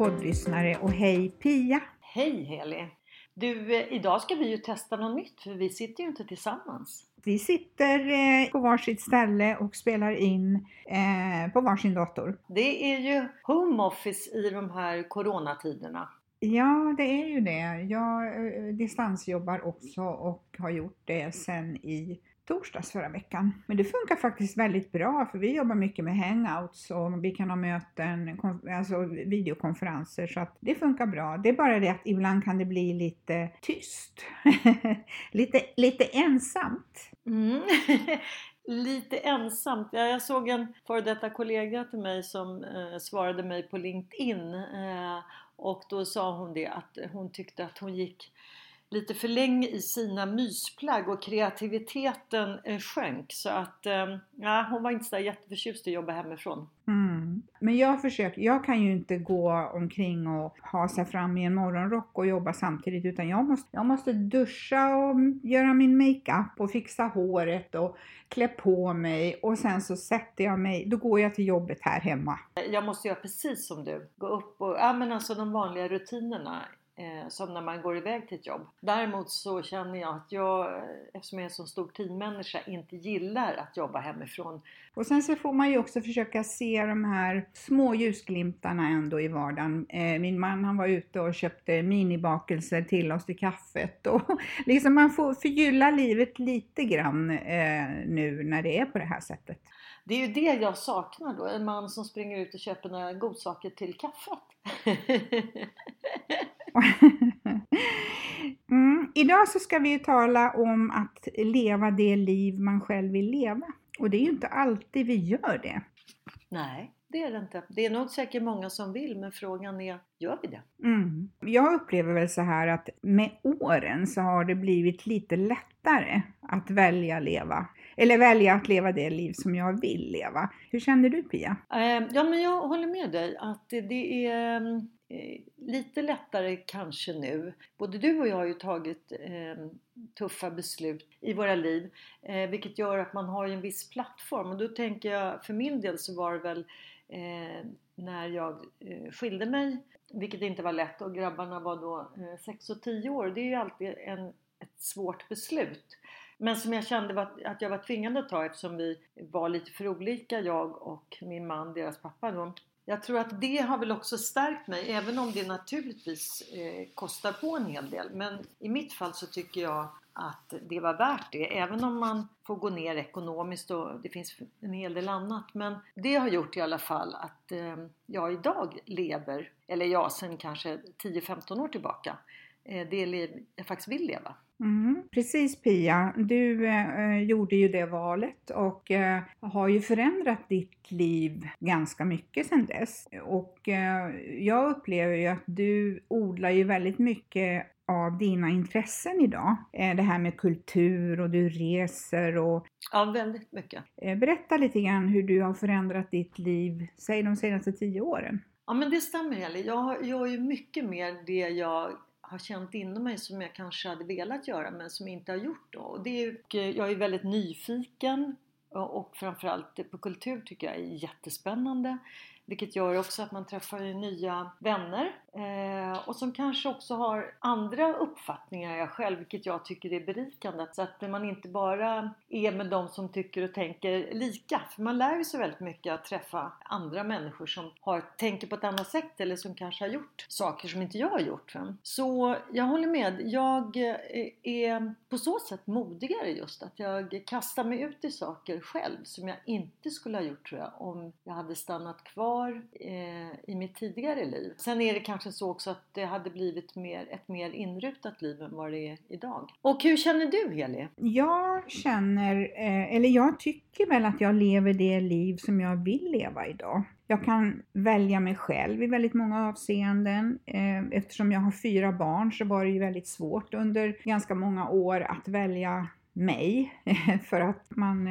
Poddlyssnare och hej Pia! Hej Heli! Du, eh, idag ska vi ju testa något nytt för vi sitter ju inte tillsammans. Vi sitter eh, på varsitt ställe och spelar in eh, på varsin dator. Det är ju home office i de här coronatiderna. Ja, det är ju det. Jag distansjobbar också och har gjort det sen i torsdags förra veckan. Men det funkar faktiskt väldigt bra för vi jobbar mycket med hangouts och vi kan ha möten, alltså videokonferenser så att det funkar bra. Det är bara det att ibland kan det bli lite tyst. lite, lite ensamt. Mm. Lite ensamt. Ja, jag såg en före detta kollega till mig som eh, svarade mig på LinkedIn eh, och då sa hon det att hon tyckte att hon gick lite för länge i sina mysplagg och kreativiteten eh, sjönk så att eh, ja, hon var inte så jätteförtjust i att jobba hemifrån. Mm. Men jag försöker, jag kan ju inte gå omkring och ha sig fram i en morgonrock och jobba samtidigt utan jag måste, jag måste duscha och göra min makeup och fixa håret och klä på mig och sen så sätter jag mig, då går jag till jobbet här hemma. Jag måste göra precis som du. Gå upp och, ja men alltså de vanliga rutinerna. Eh, som när man går iväg till ett jobb. Däremot så känner jag att jag, eftersom jag är en så stor teammänniska, inte gillar att jobba hemifrån. Och sen så får man ju också försöka se de här små ljusglimtarna ändå i vardagen. Eh, min man han var ute och köpte minibakelser till oss till kaffet och liksom man får förgylla livet lite grann eh, nu när det är på det här sättet. Det är ju det jag saknar då, en man som springer ut och köper några godsaker till kaffet. mm, idag så ska vi tala om att leva det liv man själv vill leva. Och det är ju inte alltid vi gör det. Nej, det är det inte. Det är nog säkert många som vill, men frågan är, gör vi det? Mm. Jag upplever väl så här att med åren så har det blivit lite lättare att välja leva. Eller välja att leva det liv som jag vill leva. Hur känner du Pia? Eh, Ja, men jag håller med dig att det- är eh, Eh, lite lättare kanske nu. Både du och jag har ju tagit eh, tuffa beslut i våra liv, eh, vilket gör att man har ju en viss plattform. Och då tänker jag, för min del så var det väl eh, när jag eh, skilde mig, vilket inte var lätt, och grabbarna var då eh, 6 och 10 år. Det är ju alltid en, ett svårt beslut. Men som jag kände var, att jag var tvingad att ta eftersom vi var lite för olika, jag och min man, deras pappa då. Jag tror att det har väl också stärkt mig, även om det naturligtvis eh, kostar på en hel del. Men i mitt fall så tycker jag att det var värt det, även om man får gå ner ekonomiskt och det finns en hel del annat. Men det har gjort i alla fall att eh, jag idag lever, eller jag sen kanske 10-15 år tillbaka, eh, det liv jag faktiskt vill leva. Mm, precis Pia, du eh, gjorde ju det valet och eh, har ju förändrat ditt liv ganska mycket sedan dess. Och eh, jag upplever ju att du odlar ju väldigt mycket av dina intressen idag. Eh, det här med kultur och du reser och Ja, väldigt mycket. eh, berätta lite grann hur du har förändrat ditt liv, säg de senaste tio åren. Ja men det stämmer Heli. Jag gör ju mycket mer det jag har känt inom mig som jag kanske hade velat göra men som jag inte har gjort då. Och det är, jag är väldigt nyfiken och framförallt på kultur tycker jag är jättespännande. vilket gör också att man träffar nya vänner eh, och som kanske också har andra uppfattningar än jag själv, vilket jag tycker är berikande. Så att man inte bara är med de som tycker och tänker lika, för man lär ju sig väldigt mycket att träffa andra människor som har, tänker på ett annat sätt eller som kanske har gjort saker som inte jag har gjort. Så jag håller med. Jag eh, är på så sätt modigare just att jag kastar mig ut i saker själv som jag inte skulle ha gjort tror jag om jag hade stannat kvar eh, i mitt tidigare liv. Sen är det kanske så också att det hade blivit mer, ett mer inrutat liv än vad det är idag. Och hur känner du Heli? Jag känner, eh, eller jag tycker väl att jag lever det liv som jag vill leva idag. Jag kan välja mig själv i väldigt många avseenden. Eh, eftersom jag har fyra barn så var det ju väldigt svårt under ganska många år att välja mig för att man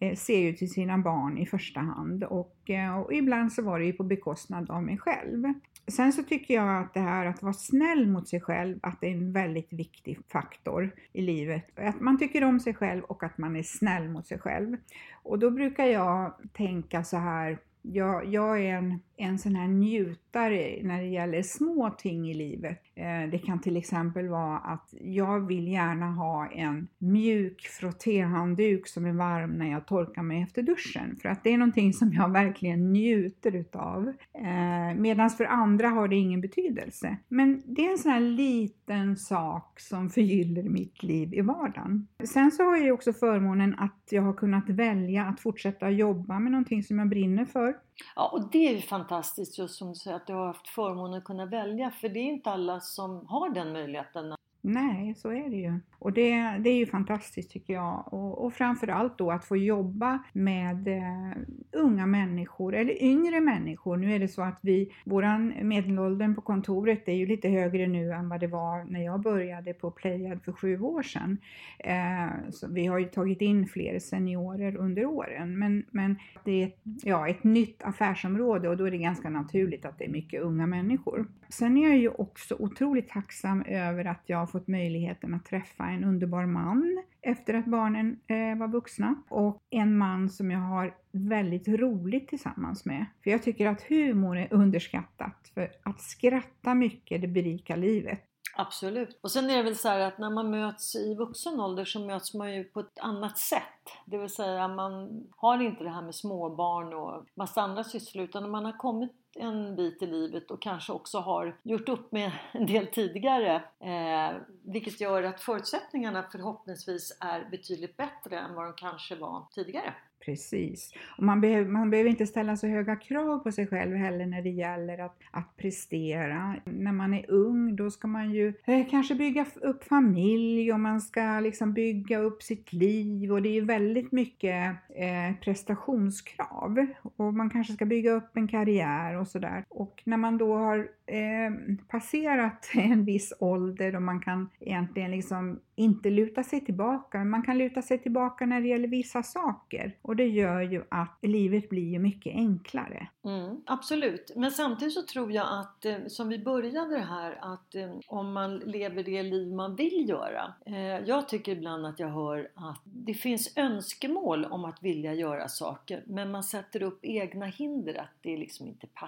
eh, ser ju till sina barn i första hand och, och, ibland så var det ju på bekostnad av mig själv. Sen så tycker jag att det här att vara snäll mot sig själv, att det är en väldigt viktig faktor i livet. Att man tycker om sig själv och att man är snäll mot sig själv. Och då brukar jag tänka så här jag, jag är en, en sån här njutare när det gäller små ting i livet. Eh, det kan till exempel vara att jag vill gärna ha en mjuk frottéhandduk som är varm när jag torkar mig efter duschen. För att det är någonting som jag verkligen njuter utav. Eh, Medan för andra har det ingen betydelse. Men det är en sån här liten sak som förgyller mitt liv i vardagen. Sen så har jag också förmånen att jag har kunnat välja att fortsätta jobba med någonting som jag brinner för. Ja, och det är ju fantastiskt just som du säger att du har haft förmånen att kunna välja för det är inte alla som har den möjligheten. Nej, så är det ju. Och det, det är ju fantastiskt tycker jag. Och, och framförallt då att få jobba med eh, unga människor eller yngre människor. Nu är det så att vi, våran medelåldern på kontoret är ju lite högre nu än vad det var när jag började på Playad för sju år sedan. Eh, så vi har ju tagit in fler seniorer under åren. Men, men det är ja, ett nytt affärsområde och då är det ganska naturligt att det är mycket unga människor. Sen är jag ju också otroligt tacksam över att jag får fått möjligheten att träffa en underbar man efter att barnen eh, var vuxna och en man som jag har väldigt roligt tillsammans med. För jag tycker att humor är underskattat, för att skratta mycket det berikar livet. Absolut. Och sen är det väl så att när man möts i vuxen ålder så möts man ju på ett annat sätt. Det vill säga man har inte det här med småbarn och massa andra sysslor utan man har kommit en bit i livet och kanske också har gjort upp med en del tidigare. Eh, vilket gör att förutsättningarna förhoppningsvis är betydligt bättre än vad de kanske var tidigare. Precis. Och man, behöver, man behöver inte ställa så höga krav på sig själv heller när det gäller att, att prestera. När man är ung då ska man ju eh, kanske bygga upp familj och man ska liksom bygga upp sitt liv och det är ju väldigt mycket eh, prestationskrav. Och man kanske ska bygga upp en karriär och sådär. Och när man då har eh, passerat en viss ålder och man kan egentligen liksom inte luta sig tillbaka, men man kan luta sig tillbaka när det gäller vissa saker. Och det gör ju att livet blir ju mycket enklare. Mm, absolut, men samtidigt så tror jag att, eh, som vi började det här, att eh, om man lever det liv man vill göra. Eh, jag tycker ibland att jag hör att det finns önskemål om att vilja göra saker, men man sätter upp egna hinder, att det liksom inte passar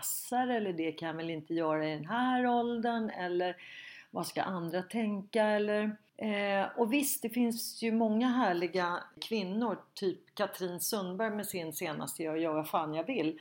eller det kan jag väl inte göra i den här åldern eller vad ska andra tänka eller Eh, och visst, det finns ju många härliga kvinnor, typ Katrin Sundberg med sin senaste Jag gör vad fan jag vill,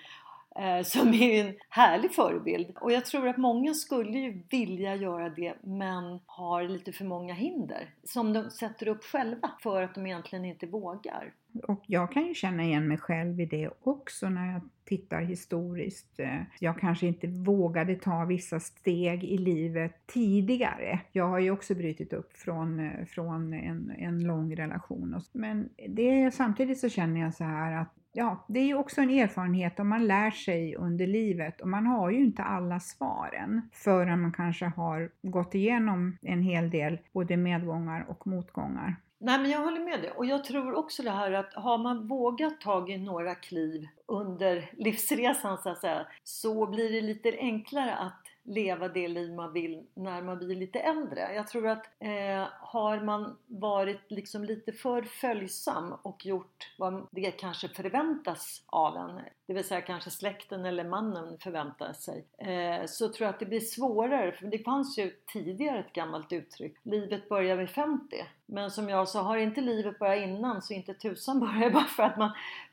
Eh, som är en härlig förebild. Och jag tror att många skulle ju vilja göra det men har lite för många hinder som de sätter upp själva för att de egentligen inte vågar. Och jag kan ju känna igen mig själv i det också när jag tittar historiskt. Eh, jag kanske inte vågade ta vissa steg i livet tidigare. Jag har ju också brutit upp från, eh, från en, en lång relation. Men det, samtidigt så känner jag så här att ja, det är ju också en erfarenhet om man lär sig under livet och man har ju inte alla svaren förrän man kanske har gått igenom en hel del både medgångar och motgångar. Nej men jag håller med dig och jag tror också det här att har man vågat ta i några kliv under livsresan så att säga så blir det lite enklare att leva det liv man vill när man blir lite äldre. Jag tror att eh, har man varit liksom lite för följsam och gjort vad det kanske förväntas av en det vill säga kanske släkten eller mannen förväntar sig, eh, så tror jag att det blir svårare. För det fanns ju tidigare ett gammalt uttryck, livet börjar vid 50. Men som jag sa, har inte livet börjat innan så inte tusan börjar bara för att man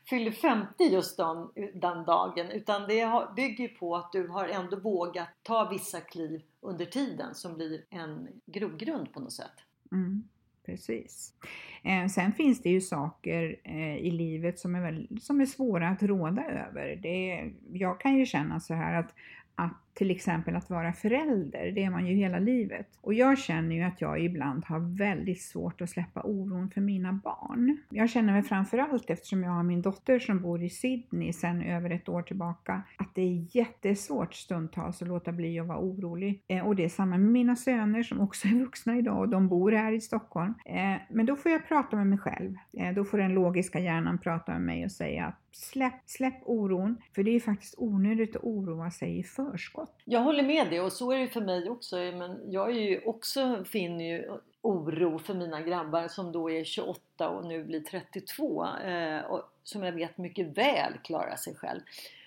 fyller 50 just den, den dagen. Utan det bygger på att du har ändå vågat ta vissa kliv under tiden som blir en grogrund på något sätt. Mm precis. Eh, sen finns det ju saker eh, i livet som är, väl, som är svåra att råda över. Det, jag kan ju känna så här att, att till exempel att vara förälder, det är man ju hela livet. Och jag känner ju att jag ibland har väldigt svårt att släppa oron för mina barn. Jag känner mig framförallt eftersom jag har min dotter som bor i Sydney sedan över ett år tillbaka, att det är jättesvårt stundtals att låta bli att vara orolig. Eh, och det är samma med mina söner som också är vuxna idag och de bor här i Stockholm. Eh, men då får jag prata med mig själv. Eh, då får den logiska hjärnan prata med mig och säga att släpp, släpp oron, för det är faktiskt onödigt att oroa sig i förskott. Jag håller med dig och så är det för mig också. Men jag är ju också, finner ju oro för mina grabbar som då är 28 och nu blir 32. Eh, och som jag vet mycket väl klarar sig själv.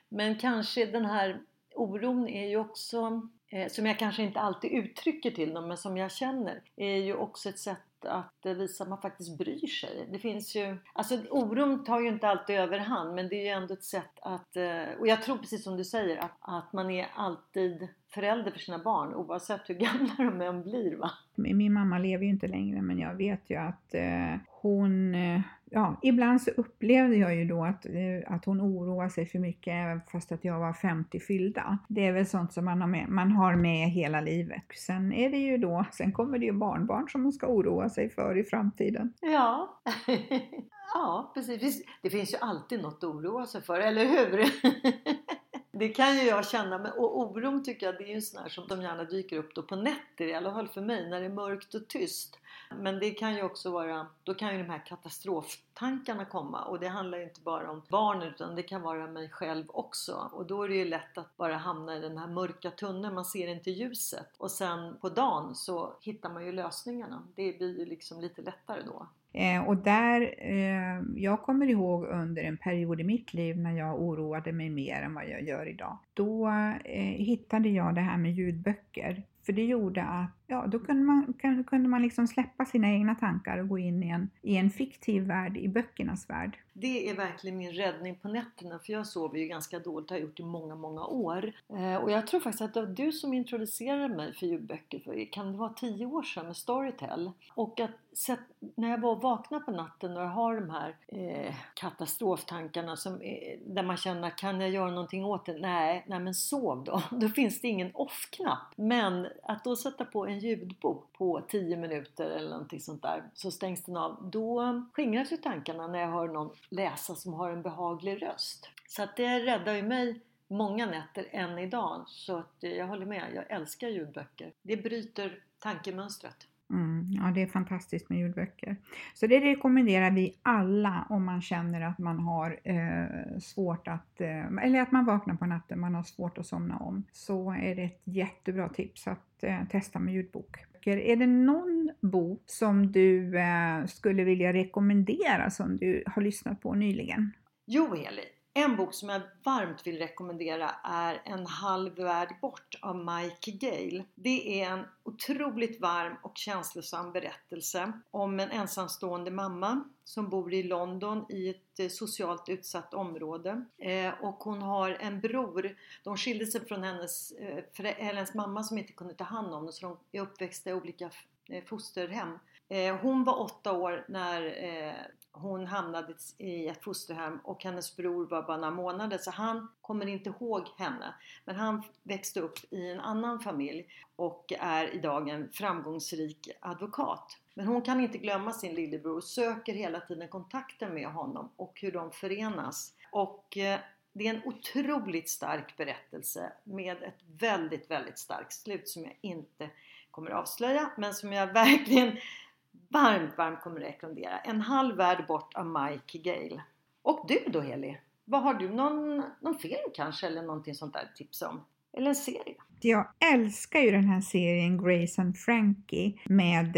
Men kanske den här oron är ju också, Eh, som jag kanske inte alltid uttrycker till dem, men som jag känner, är ju också ett sätt att eh, visa att man faktiskt bryr sig. Det finns ju, alltså oron tar ju inte alltid överhand men det är ju ändå ett sätt att, eh, och jag tror precis som du säger att, att man är alltid förälder för sina barn oavsett hur gamla de än blir va? Min mamma lever ju inte längre men jag vet ju att eh, hon, eh, ja ibland så upplevde jag ju då att, eh, att hon oroar sig för mycket även fast att jag var 50 fyllda. Det är väl sånt som man har med, man har med hela livet. Sen är det ju då, sen kommer det ju barnbarn som man ska oroa sig för i framtiden. Ja, ja precis. Det finns ju alltid något att oroa sig för, eller hur? Det kan ju jag känna, men, och oron tycker jag det är ju en sån här som de gärna dyker upp då på nätter i alla fall för mig när det är mörkt och tyst. Men det kan ju också vara, då kan ju de här katastroftankarna komma och det handlar ju inte bara om barnen utan det kan vara mig själv också och då är det ju lätt att bara hamna i den här mörka tunneln, man ser inte ljuset och sen på dagen så hittar man ju lösningarna. Det blir ju liksom lite lättare då. Eh, och där, eh, jag kommer ihåg under en period i mitt liv när jag oroade mig mer än vad jag gör idag. Då eh, hittade jag det här med ljudböcker. För det gjorde att ja, då kunde man, kunde man liksom släppa sina egna tankar och gå in i en, i en fiktiv värld, i böckernas värld. Det är verkligen min räddning på nätterna för jag sover ju ganska dåligt, har gjort i många, många år. Eh, och jag tror faktiskt att det var du som introducerade mig för ljudböcker för, kan det vara tio år sedan med Storytel? Och att när jag var vakna på natten och jag har de här eh, katastroftankarna som, eh, där man känner, kan jag göra någonting åt det? Nej, nej men sov då. Då finns det ingen off-knapp. Men att då sätta på en ljudbok på 10 minuter eller någonting sånt där så stängs den av. Då skingras ju tankarna när jag hör någon läsa som har en behaglig röst. Så att det räddar ju mig många nätter än idag. Så att jag håller med, jag älskar ljudböcker. Det bryter tankemönstret. Mm, ja, det är fantastiskt med ljudböcker. Så det rekommenderar vi alla om man känner att man har eh, svårt att, eh, eller att man vaknar på natten, man har svårt att somna om. Så är det ett jättebra tips att eh, testa med ljudbok. Är det någon bok som du eh, skulle vilja rekommendera som du har lyssnat på nyligen? Jo, Elin! En bok som jag varmt vill rekommendera är En halv värld bort av Mike Gale. Det är en otroligt varm och känslosam berättelse om en ensamstående mamma som bor i London i ett eh, socialt utsatt område. Eh, och hon har en bror. De skilde sig från hennes, eh, hennes mamma som inte kunde ta hand om dem så de är uppväxta i olika fosterhem. Hon var åtta år när hon hamnade i ett fosterhem och hennes bror var bara några månader så han kommer inte ihåg henne. Men han växte upp i en annan familj och är idag en framgångsrik advokat. Men hon kan inte glömma sin lillebror och söker hela tiden kontakten med honom och hur de förenas. Och eh, det är en otroligt stark berättelse med ett väldigt, väldigt starkt slut som jag inte kommer avslöja men som jag verkligen varmt, varmt kommer rekommendera. En halv värld bort av Mike Gale. Och du då Heli? Vad har du? Någon, någon film kanske eller någonting sånt där tips om? Eller en serie? Jag älskar ju den här serien Grace and Frankie med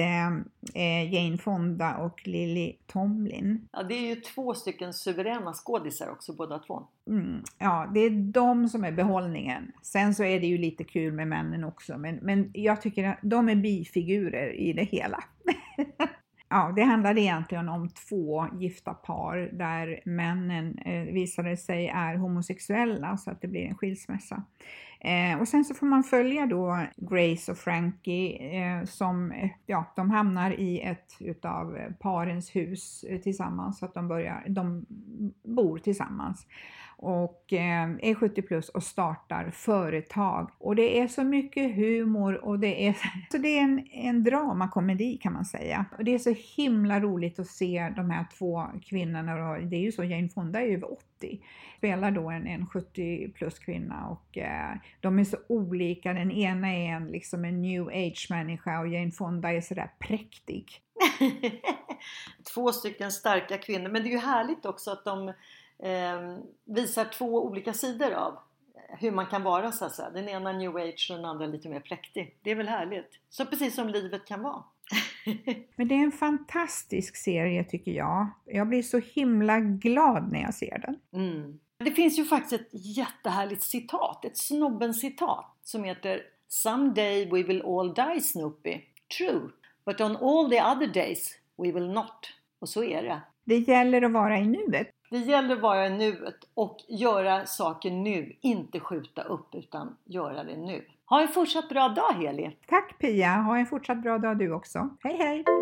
eh, Jane Fonda och Lily Tomlin. Ja, det är ju två stycken suveräna skådisar också båda två. Mm, ja, det är de som är behållningen. Sen så är det ju lite kul med männen också, men, men jag tycker att de är bifigurer i det hela. ja, det handlade egentligen om två gifta par där männen eh, visade sig är homosexuella så att det blir en skilsmässa. Eh, och sen så får man följa då Grace och Frankie eh, som, ja, de hamnar i ett utav parens hus eh, tillsammans så att de börjar, de bor tillsammans och eh, är 70 plus och startar företag. Och det är så mycket humor och det är, så det är en, en dramakomedi kan man säga. Och det är så himla roligt att se de här två kvinnorna. Det är ju så, Jane Fonda är över 80, spelar då en, en 70 plus kvinna och eh, de är så olika. Den ena är en, liksom en new age människa och Jane Fonda är sådär präktig. Två stycken starka kvinnor, men det är ju härligt också att de eh, visar två olika sidor av hur man kan vara så att säga. Den ena new age och den andra lite mer präktig. Det är väl härligt? Så precis som livet kan vara. Men det är en fantastisk serie tycker jag. Jag blir så himla glad när jag ser den. Mm. Det finns ju faktiskt ett jättehärligt citat, ett snobben-citat som heter Someday we will all die Snoopy. True. But on all the other days we will not. Och så är det. Det gäller att vara i nuet. Det gäller att vara i nuet och göra saker nu, inte skjuta upp utan göra det nu. Ha en fortsatt bra dag Heli! Tack Pia! Ha en fortsatt bra dag du också. Hej hej!